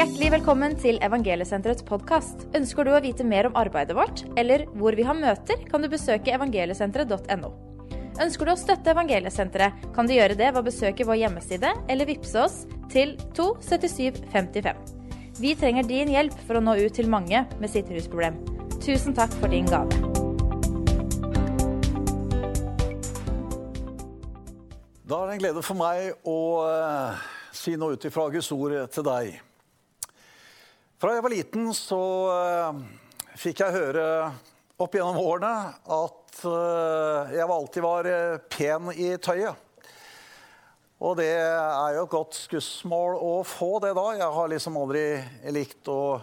Hjertelig velkommen til Evangeliesenterets podkast. Ønsker du å vite mer om arbeidet vårt, eller hvor vi har møter, kan du besøke evangeliesenteret.no. Ønsker du å støtte Evangeliesenteret, kan du gjøre det ved å besøke vår hjemmeside eller vippse oss til 27755. Vi trenger din hjelp for å nå ut til mange med sitt rusproblem. Tusen takk for din gave. Da er det en glede for meg å eh, si noe ut ifra Guds ord til deg. Fra jeg var liten, så eh, fikk jeg høre opp gjennom årene at eh, jeg alltid var eh, pen i tøyet. Og det er jo et godt skussmål å få det da. Jeg har liksom aldri likt å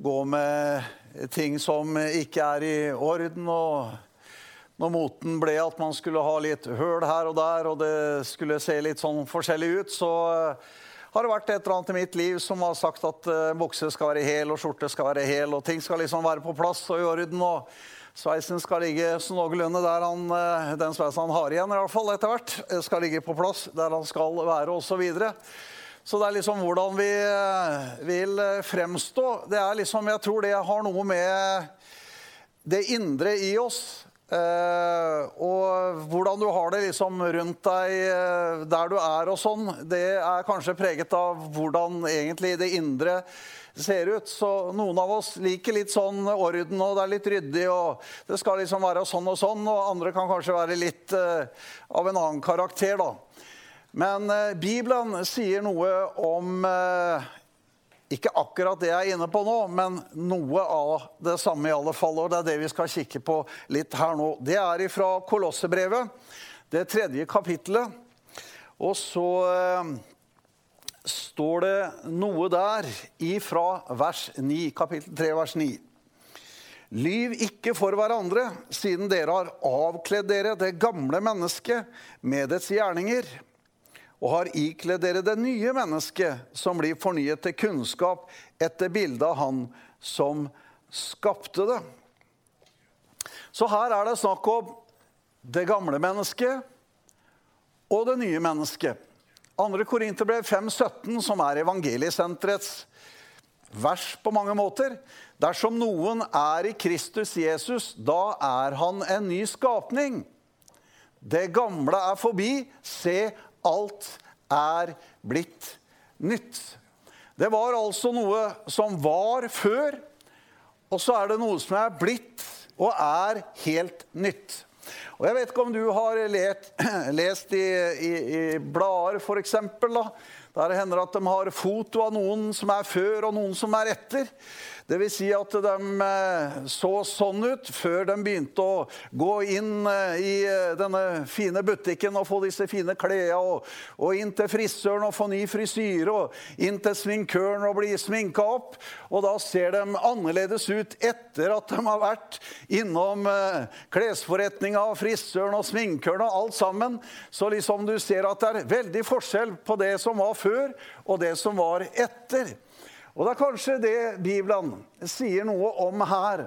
gå med ting som ikke er i orden. og når moten ble at man skulle ha litt høl her og der, og det skulle se litt sånn forskjellig ut, så har det vært et eller annet i mitt liv som har sagt at uh, bukse skal være hel, og skjorte skal være hel, og ting skal liksom være på plass og i orden. og Sveisen skal ligge så noenlunde der han, uh, den sveisen han har igjen, i hvert fall etter hvert, skal ligge på plass der han skal være, osv. Så, det er liksom hvordan vi vil fremstå. Det er liksom, Jeg tror det har noe med det indre i oss og hvordan du har det liksom rundt deg uh, der du er og sånn, det er kanskje preget av hvordan egentlig det indre ser ut. Så noen av oss liker litt sånn orden, og det er litt ryddig, og det skal liksom være sånn og sånn. Og andre kan kanskje være litt uh, av en annen karakter, da. Men Bibelen sier noe om ikke akkurat det jeg er inne på nå, men noe av det samme i alle fall. Og det er det vi skal kikke på litt her nå. Det er fra Kolossebrevet, det tredje kapittelet. Og så eh, står det noe der ifra vers 9, kapittel 3, vers 9. Lyv ikke for hverandre, siden dere har avkledd dere det gamle mennesket med dets gjerninger og har ikledd dere det nye mennesket, som blir fornyet til kunnskap etter bildet av Han som skapte det. Så her er det snakk om det gamle mennesket og det nye mennesket. 2. Korinterbrev 5,17, som er evangeliesenterets vers på mange måter. Dersom noen er i Kristus Jesus, da er han en ny skapning. Det gamle er forbi. Se, alt er blitt nytt. Det var altså noe som var før, og så er det noe som er blitt og er helt nytt. Og Jeg vet ikke om du har let, lest i, i, i blader, f.eks. Der hender det at de har foto av noen som er før, og noen som er etter. Dvs. Si at de eh, så sånn ut før de begynte å gå inn eh, i eh, denne fine butikken og få disse fine klærne, og, og, inn til frisøren og få ny frisyre, og inn til sminkøren og bli sminka opp. Og da ser de annerledes ut etter at de har vært innom klesforretninga, frisøren og sminkøren og alt sammen. Så liksom du ser at det er veldig forskjell på det som var før, og det som var etter. Og det er kanskje det Bibelen sier noe om her.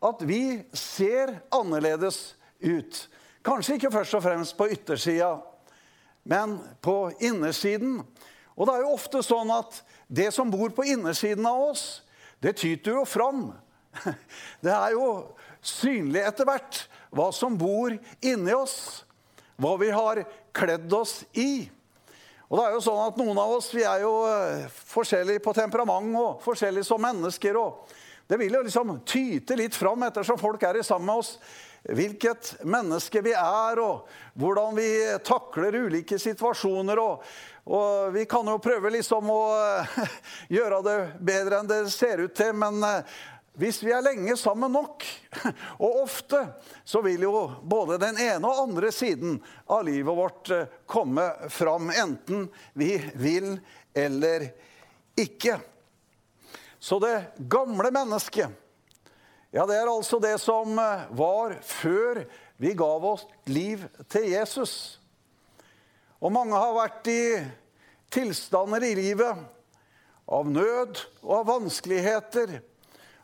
At vi ser annerledes ut. Kanskje ikke først og fremst på yttersida, men på innersiden. Og det er jo ofte sånn at det som bor på innersiden av oss, det tyter jo fram. Det er jo synlig etter hvert hva som bor inni oss. Hva vi har kledd oss i. Og det er jo sånn at Noen av oss vi er jo eh, forskjellige på temperament og forskjellige som mennesker. og Det vil jo liksom tyte litt fram ettersom folk er sammen med oss. Hvilket menneske vi er, og hvordan vi takler ulike situasjoner. Og, og vi kan jo prøve liksom å gjøre det bedre enn det ser ut til, men eh, hvis vi er lenge sammen nok, og ofte, så vil jo både den ene og andre siden av livet vårt eh, komme fram, enten vi vil eller ikke. Så det gamle mennesket, ja, det er altså det som eh, var før vi gav oss liv til Jesus. Og mange har vært i tilstander i livet av nød og av vanskeligheter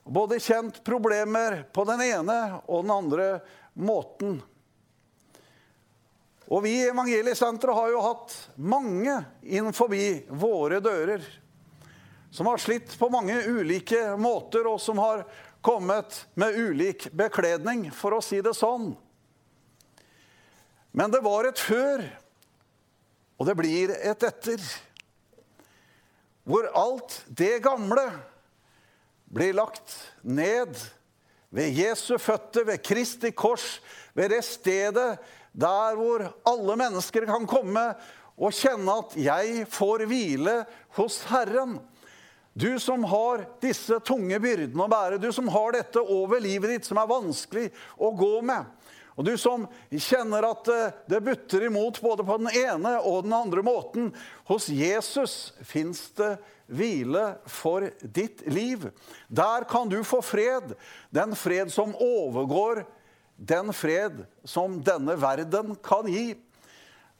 både kjent problemer på den ene og den andre måten. Og vi i Evangeliesenteret har jo hatt mange inn forbi våre dører. som har slitt på mange ulike måter, og som har kommet med ulik bekledning, for å si det sånn. Men det var et før, og det blir et etter. Hvor alt det gamle blir lagt ned ved Jesu føtter, ved Kristi kors, ved det stedet der hvor alle mennesker kan komme og kjenne at 'jeg får hvile hos Herren'. Du som har disse tunge byrdene å bære, du som har dette over livet ditt som er vanskelig å gå med. Og du som kjenner at eh, det butter imot både på den ene og den andre måten. Hos Jesus fins det hvile for ditt liv. Der kan du få fred. Den fred som overgår den fred som denne verden kan gi.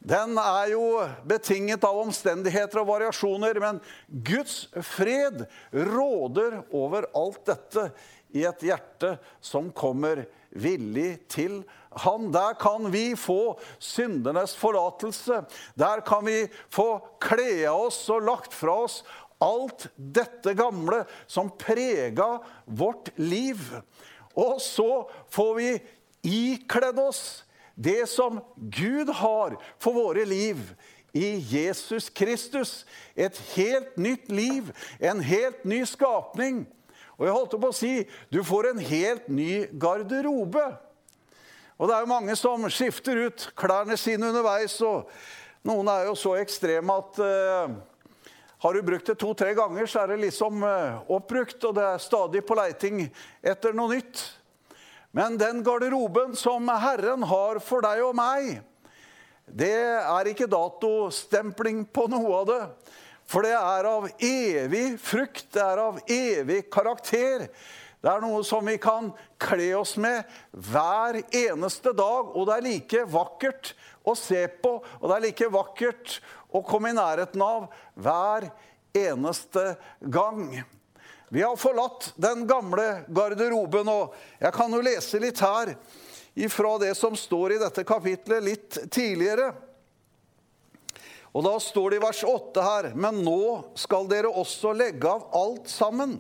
Den er jo betinget av omstendigheter og variasjoner, men Guds fred råder over alt dette i et hjerte som kommer villig til Han. Der kan vi få syndenes forlatelse. Der kan vi få kle av oss og lagt fra oss alt dette gamle som prega vårt liv. Og så får vi ikledd oss det som Gud har for våre liv i Jesus Kristus. Et helt nytt liv, en helt ny skapning. Og jeg holdt på å si du får en helt ny garderobe. Og det er jo mange som skifter ut klærne sine underveis. og Noen er jo så ekstreme at uh, har du brukt det to-tre ganger, så er det liksom uh, oppbrukt, og det er stadig på leiting etter noe nytt. Men den garderoben som Herren har for deg og meg, det er ikke datostempling på noe av det. For det er av evig frukt, det er av evig karakter. Det er noe som vi kan kle oss med hver eneste dag, og det er like vakkert å se på, og det er like vakkert å komme i nærheten av hver eneste gang. Vi har forlatt den gamle garderoben, og jeg kan jo lese litt her ifra det som står i dette kapitlet litt tidligere. Og da står det i vers 8 her Men nå skal dere også legge av alt sammen.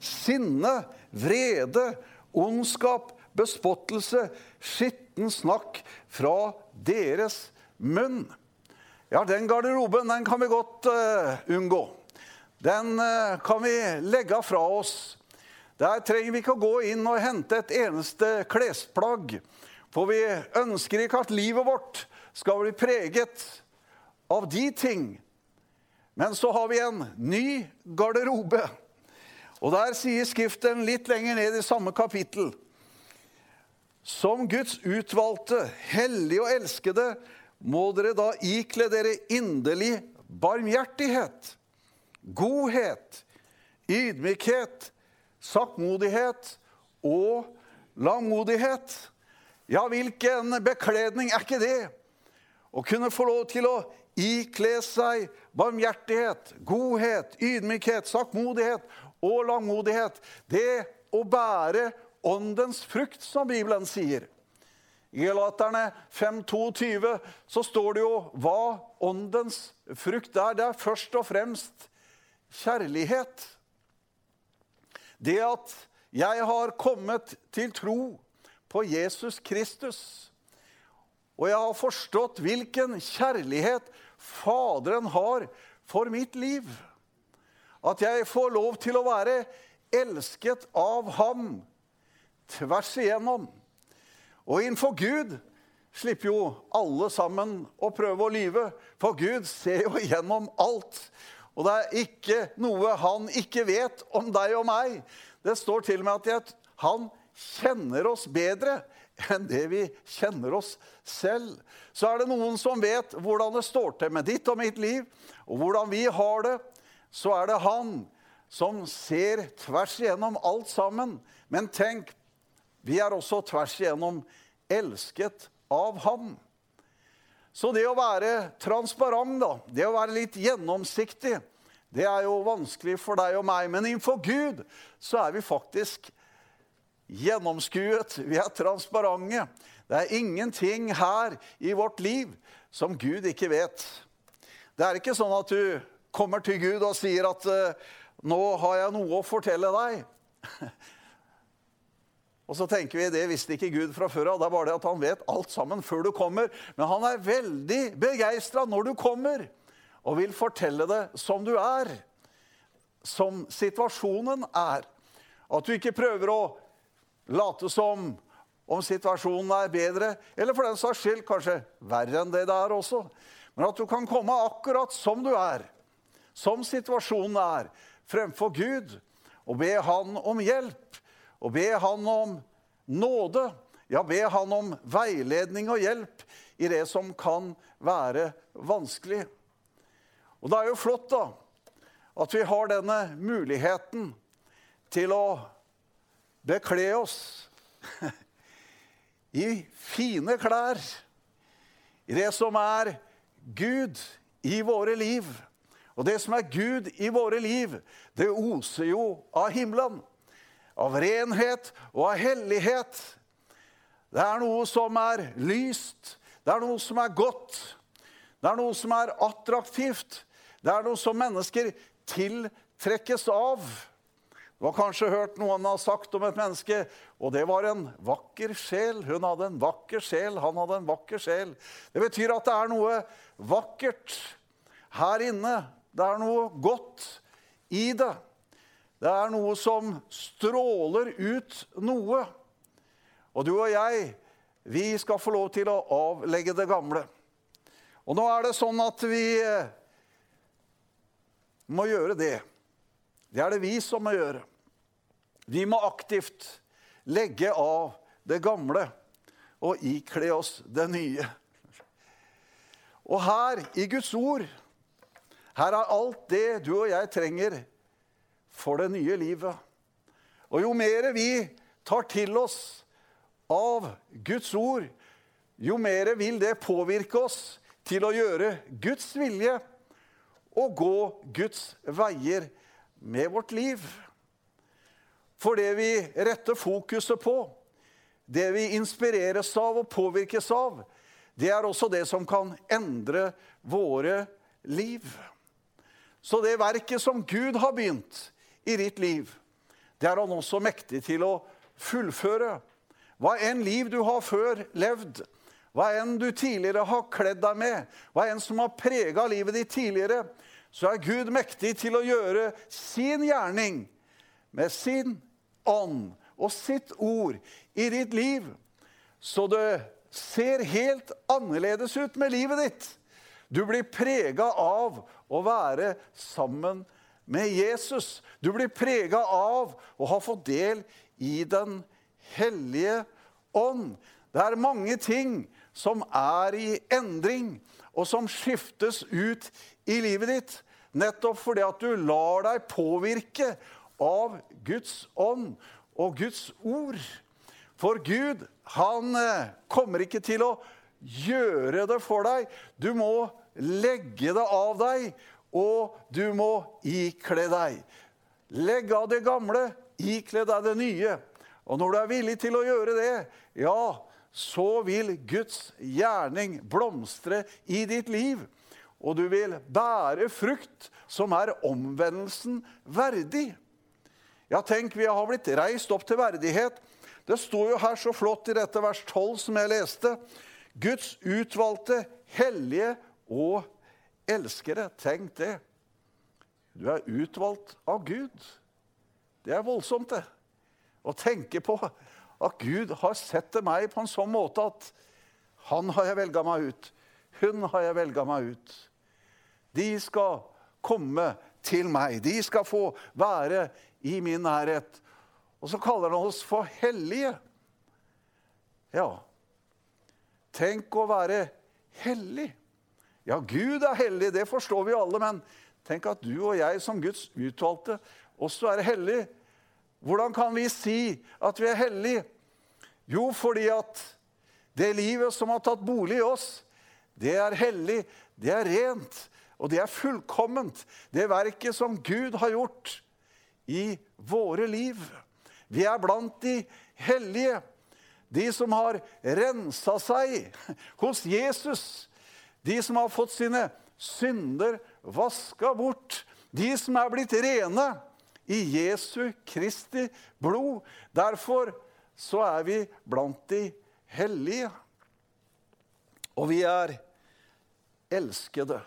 Sinne, vrede, ondskap, bespottelse, skitten snakk fra deres munn. Ja, den garderoben den kan vi godt uh, unngå den uh, kan vi legge fra oss. Der trenger vi ikke å gå inn og hente et eneste klesplagg. For vi ønsker ikke at livet vårt skal bli preget av de ting. Men så har vi en ny garderobe. Og der sier Skriften litt lenger ned i samme kapittel Som Guds utvalgte, hellige og elskede, må dere da ikle dere inderlig barmhjertighet godhet, ydmykhet, saktmodighet og langmodighet. Ja, hvilken bekledning er ikke det? Å kunne få lov til å ikle seg barmhjertighet, godhet, ydmykhet, saktmodighet og langmodighet. Det å bære åndens frukt, som Bibelen sier. I Galaterne 5.22 så står det jo hva åndens frukt er. Det er først og fremst kjærlighet. Det at jeg har kommet til tro på Jesus Kristus, og jeg har forstått hvilken kjærlighet Faderen har for mitt liv. At jeg får lov til å være elsket av ham tvers igjennom. Og innenfor Gud slipper jo alle sammen å prøve å lyve, for Gud ser jo igjennom alt. Og det er ikke noe han ikke vet om deg og meg. Det står til og med at han kjenner oss bedre enn det vi kjenner oss selv. Så er det noen som vet hvordan det står til med ditt og mitt liv, og hvordan vi har det. Så er det han som ser tvers igjennom alt sammen. Men tenk, vi er også tvers igjennom elsket av ham. Så det å være transparent, da, det å være litt gjennomsiktig, det er jo vanskelig for deg og meg. Men innenfor Gud så er vi faktisk gjennomskuet. Vi er transparente. Det er ingenting her i vårt liv som Gud ikke vet. Det er ikke sånn at du kommer til Gud og sier at uh, nå har jeg noe å fortelle deg. Og så tenker vi, Det visste ikke Gud fra før av. Det er det at han vet alt sammen før du kommer. Men han er veldig begeistra når du kommer, og vil fortelle det som du er. Som situasjonen er. At du ikke prøver å late som om situasjonen er bedre, eller for den saks skyld kanskje verre enn det det er også. Men at du kan komme akkurat som du er, som situasjonen er, fremfor Gud, og be Han om hjelp og be Han om nåde. Ja, be Han om veiledning og hjelp i det som kan være vanskelig. Og det er jo flott, da, at vi har denne muligheten til å bekle oss i fine klær, i det som er Gud i våre liv. Og det som er Gud i våre liv, det oser jo av himmelen av renhet og av hellighet. Det er noe som er lyst, det er noe som er godt, det er noe som er attraktivt. Det er noe som mennesker tiltrekkes av. Du har kanskje hørt noen ha sagt om et menneske, og det var en vakker sjel. Hun hadde en vakker sjel, han hadde en vakker sjel. Det betyr at det er noe vakkert her inne. Det er noe godt i det. Det er noe som stråler ut noe. Og du og jeg, vi skal få lov til å avlegge det gamle. Og nå er det sånn at vi eh, må gjøre det. Det er det vi som må gjøre. Vi må aktivt legge av det gamle og ikle oss det nye. Og her i Guds ord, her er alt det du og jeg trenger for det nye livet. Og jo mer vi tar til oss av Guds ord, jo mer vil det påvirke oss til å gjøre Guds vilje og gå Guds veier med vårt liv. For det vi retter fokuset på, det vi inspireres av og påvirkes av, det er også det som kan endre våre liv. Så det verket som Gud har begynt, i ditt liv, det er han også mektig til å fullføre. Hva enn liv du har før levd, hva enn du tidligere har kledd deg med, hva enn som har prega livet ditt tidligere, så er Gud mektig til å gjøre sin gjerning med sin ånd og sitt ord i ditt liv, så det ser helt annerledes ut med livet ditt. Du blir prega av å være sammen med Jesus. Du blir prega av å ha fått del i Den hellige ånd. Det er mange ting som er i endring, og som skiftes ut i livet ditt. Nettopp fordi at du lar deg påvirke av Guds ånd og Guds ord. For Gud, han eh, kommer ikke til å gjøre det for deg. Du må legge det av deg og du må ikle deg. Legg av det gamle, ikle deg det nye. Og når du er villig til å gjøre det, ja, så vil Guds gjerning blomstre i ditt liv. Og du vil bære frukt som er omvendelsen verdig. Ja, tenk, vi har blitt reist opp til verdighet. Det står jo her så flott i dette vers 12 som jeg leste. Guds utvalgte, hellige og elskere, tenk det. Du er utvalgt av Gud. Det er voldsomt, det. Å tenke på at Gud har sett til meg på en sånn måte at han har jeg velga meg ut. Hun har jeg velga meg ut. De skal komme til meg. De skal få være i min nærhet. Og så kaller han oss for hellige. Ja, tenk å være hellig. Ja, Gud er hellig, det forstår vi alle, men tenk at du og jeg som Guds utvalgte også er hellige. Hvordan kan vi si at vi er hellige? Jo, fordi at det livet som har tatt bolig i oss, det er hellig, det er rent, og det er fullkomment. Det verket som Gud har gjort i våre liv. Vi er blant de hellige, de som har rensa seg hos Jesus de som har fått sine synder vaska bort. De som er blitt rene i Jesu Kristi blod. Derfor så er vi blant de hellige. Og vi er elskede.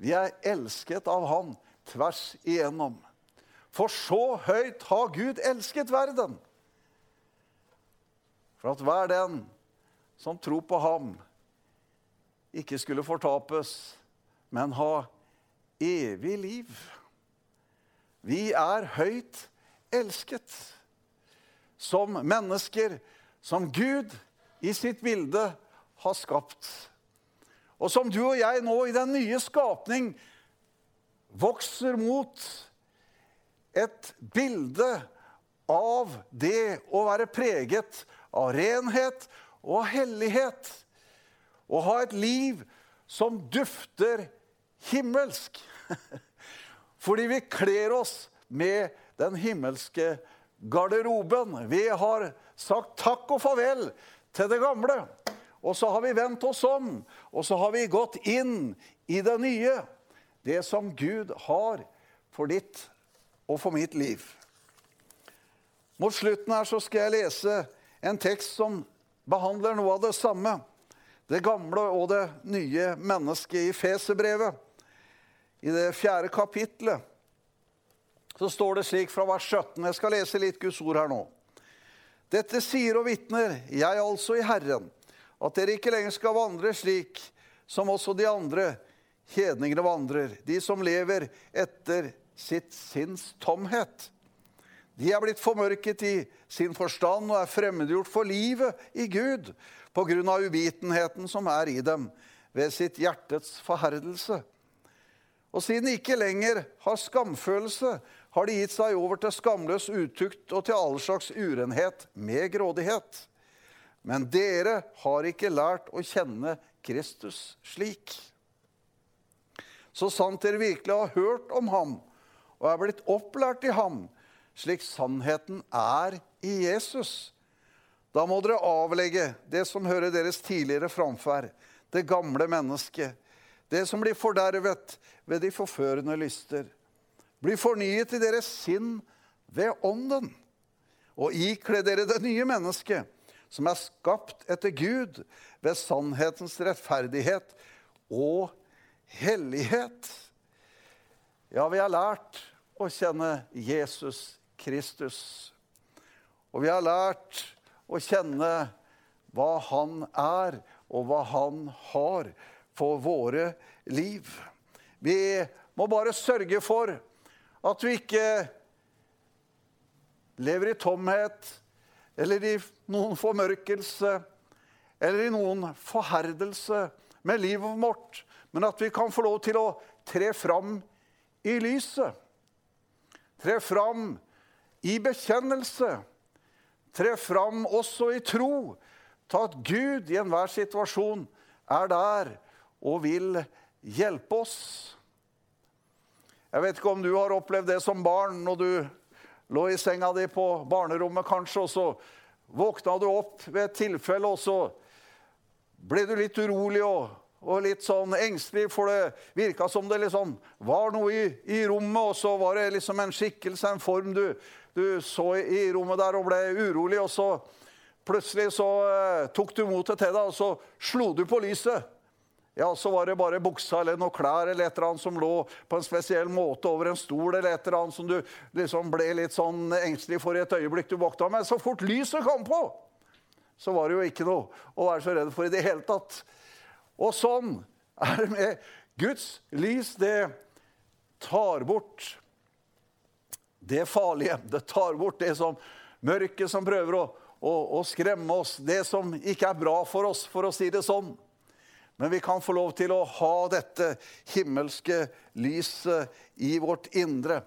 Vi er elsket av Han tvers igjennom. For så høyt har Gud elsket verden. For at hver den som tror på ham, ikke skulle fortapes, men ha evig liv. Vi er høyt elsket som mennesker som Gud i sitt bilde har skapt. Og som du og jeg nå i den nye skapning vokser mot et bilde av det å være preget av renhet og hellighet. Å ha et liv som dufter himmelsk. Fordi vi kler oss med den himmelske garderoben. Vi har sagt takk og farvel til det gamle. Og så har vi vendt oss om, og så har vi gått inn i det nye. Det som Gud har for ditt og for mitt liv. Mot slutten her så skal jeg lese en tekst som behandler noe av det samme. Det gamle og det nye mennesket i Feserbrevet. I det fjerde kapitlet så står det slik fra vers 17. Jeg skal lese litt Guds ord her nå. Dette sier og vitner jeg altså i Herren, at dere ikke lenger skal vandre slik som også de andre hedningene vandrer, de som lever etter sitt sinns tomhet. De er blitt formørket i sin forstand og er fremmedgjort for livet i Gud på grunn av uvitenheten som er i dem ved sitt hjertets forherdelse. Og siden de ikke lenger har skamfølelse, har de gitt seg over til skamløs utukt og til all slags urenhet med grådighet. Men dere har ikke lært å kjenne Kristus slik. Så sant dere virkelig har hørt om ham og er blitt opplært i ham, slik sannheten er i Jesus, da må dere avlegge det som hører deres tidligere framferd, det gamle mennesket, det som blir fordervet ved de forførende lyster. Bli fornyet i deres sinn ved ånden, og ikle dere det nye mennesket, som er skapt etter Gud ved sannhetens rettferdighet og hellighet. Ja, vi har lært å kjenne Jesus Kristus. Og vi har lært å kjenne hva han er, og hva han har for våre liv. Vi må bare sørge for at vi ikke lever i tomhet eller i noen formørkelse eller i noen forherdelse med livet vårt, men at vi kan få lov til å tre fram i lyset. Tre fram i bekjennelse. Tre fram også i tro til at Gud i enhver situasjon er der og vil hjelpe oss. Jeg vet ikke om du har opplevd det som barn når du lå i senga di på barnerommet, kanskje, og så våkna du opp ved et tilfelle, og så ble du litt urolig og, og litt sånn engstelig, for det virka som det liksom var noe i, i, rommet, og så var det liksom en skikkelse, en form du, du så i rommet der og ble urolig, og så plutselig så uh, tok du motet til deg, og så slo du på lyset. Ja, så var det bare buksa eller noen klær eller et eller annet som lå på en spesiell måte over en stol, eller et eller annet som du liksom ble litt sånn engstelig for i et øyeblikk du våkna Men Så fort lyset kom på, så var det jo ikke noe å være så redd for i det hele tatt. Og sånn er det med Guds lys. Det tar bort det farlige. Det tar bort det som mørket som prøver å, å, å skremme oss. Det som ikke er bra for oss, for å si det sånn. Men vi kan få lov til å ha dette himmelske lyset i vårt indre.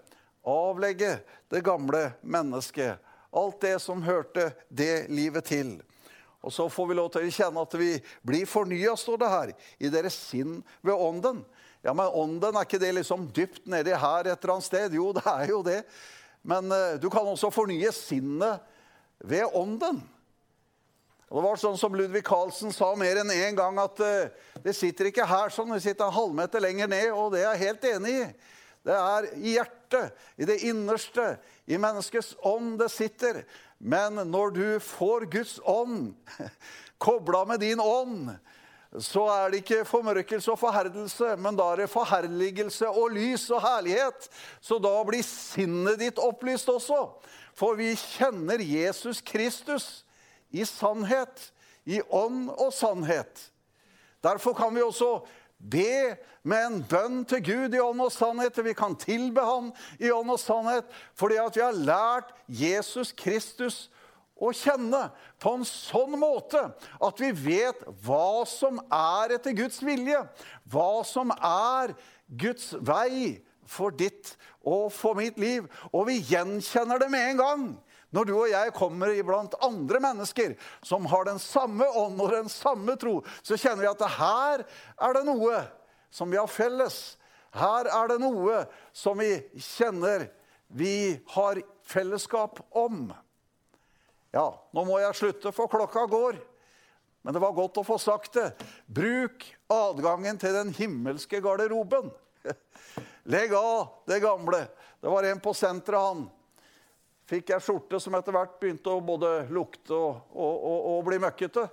Avlegge det gamle mennesket. Alt det som hørte det livet til. Og så får vi lov til å kjenne at vi blir fornya, står det her, i deres sinn ved ånden. Ja, men ånden, er ikke det liksom dypt nedi her et eller annet sted? Jo, det er jo det. Men uh, du kan også fornye sinnet ved ånden. Og det var sånn som Ludvig Carlsen sa mer enn én en gang, at uh, det sitter ikke her sånn, det sitter en halvmeter lenger ned. Og det er jeg helt enig i. Det er i hjertet i det innerste, i menneskets ånd det sitter. Men når du får Guds ånd kobla med din ånd, så er det ikke formørkelse og forherdelse, men da er det forherligelse og lys og herlighet. Så da blir sinnet ditt opplyst også. For vi kjenner Jesus Kristus i sannhet, i ånd og sannhet. Derfor kan vi også be med en bønn til Gud i ånd og sannhet. Vi kan tilbe Han i ånd og sannhet fordi at vi har lært Jesus Kristus å kjenne på en sånn måte at vi vet hva som er etter Guds vilje. Hva som er Guds vei for ditt og for mitt liv. Og vi gjenkjenner det med en gang. Når du og jeg kommer iblant andre mennesker som har den samme ånd og den samme tro, så kjenner vi at her er det noe som vi har felles. Her er det noe som vi kjenner vi har fellesskap om. Ja, nå må jeg slutte, for klokka går. Men det var godt å få sagt det. Bruk adgangen til den himmelske garderoben. Legg av det gamle. Det var en på senteret, han. Fikk jeg skjorte som etter hvert begynte å både lukte og, og, og, og bli møkkete.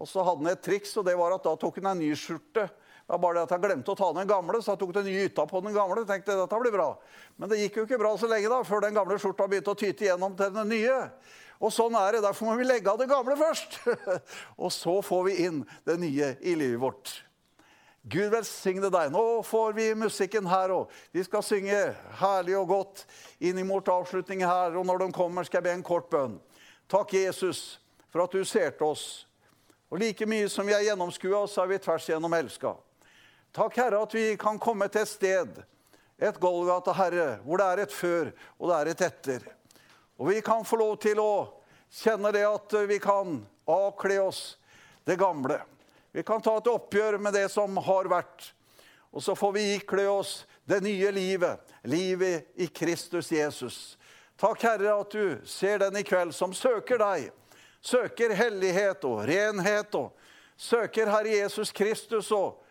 Og så hadde han et triks, og det var at da tok han en ny skjorte. Det var bare det at jeg glemte å ta den gamle, så jeg tok den nye yta på den gamle. tenkte dette blir bra. Men det gikk jo ikke bra så lenge da, før den gamle skjorta begynte å tyte igjennom til den nye. Og sånn er det. Derfor må vi legge av det gamle først. og så får vi inn det nye i livet vårt. Gud velsigne deg. Nå får vi musikken her òg. Vi skal synge herlig og godt inn mot avslutningen her. Og når de kommer, skal jeg be en kort bønn. Takk, Jesus, for at du ser til oss. Og like mye som vi er gjennomskua, så er vi tvers igjennom elska. Takk, Herre, at vi kan komme til et sted, et Golgata, Herre, hvor det er et før og det er et etter. Og vi kan få lov til å kjenne det at vi kan avkle oss det gamle. Vi kan ta et oppgjør med det som har vært. Og så får vi ikle oss det nye livet, livet i Kristus Jesus. Takk, Herre, at du ser den i kveld som søker deg. Søker hellighet og renhet og søker Herre Jesus Kristus og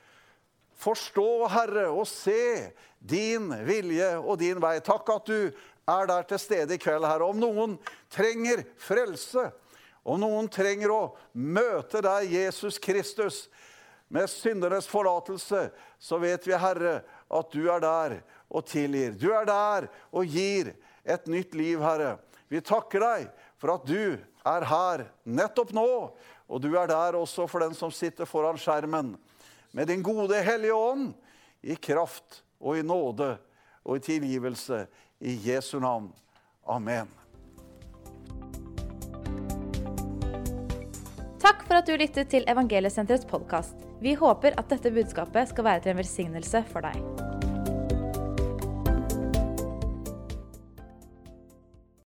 forstå, Herre, og se din vilje og din vei. Takk at du er der til stede i kveld, Herre. Om noen trenger frelse, om noen trenger å møte deg, Jesus Kristus, med syndernes forlatelse, så vet vi, Herre, at du er der og tilgir. Du er der og gir et nytt liv, Herre. Vi takker deg for at du er her nettopp nå, og du er der også for den som sitter foran skjermen. Med din gode Hellige Ånd, i kraft og i nåde og i tilgivelse i Jesu navn. Amen. Takk for at du lyttet til Evangeliesenterets podkast. Vi håper at dette budskapet skal være til en velsignelse for deg.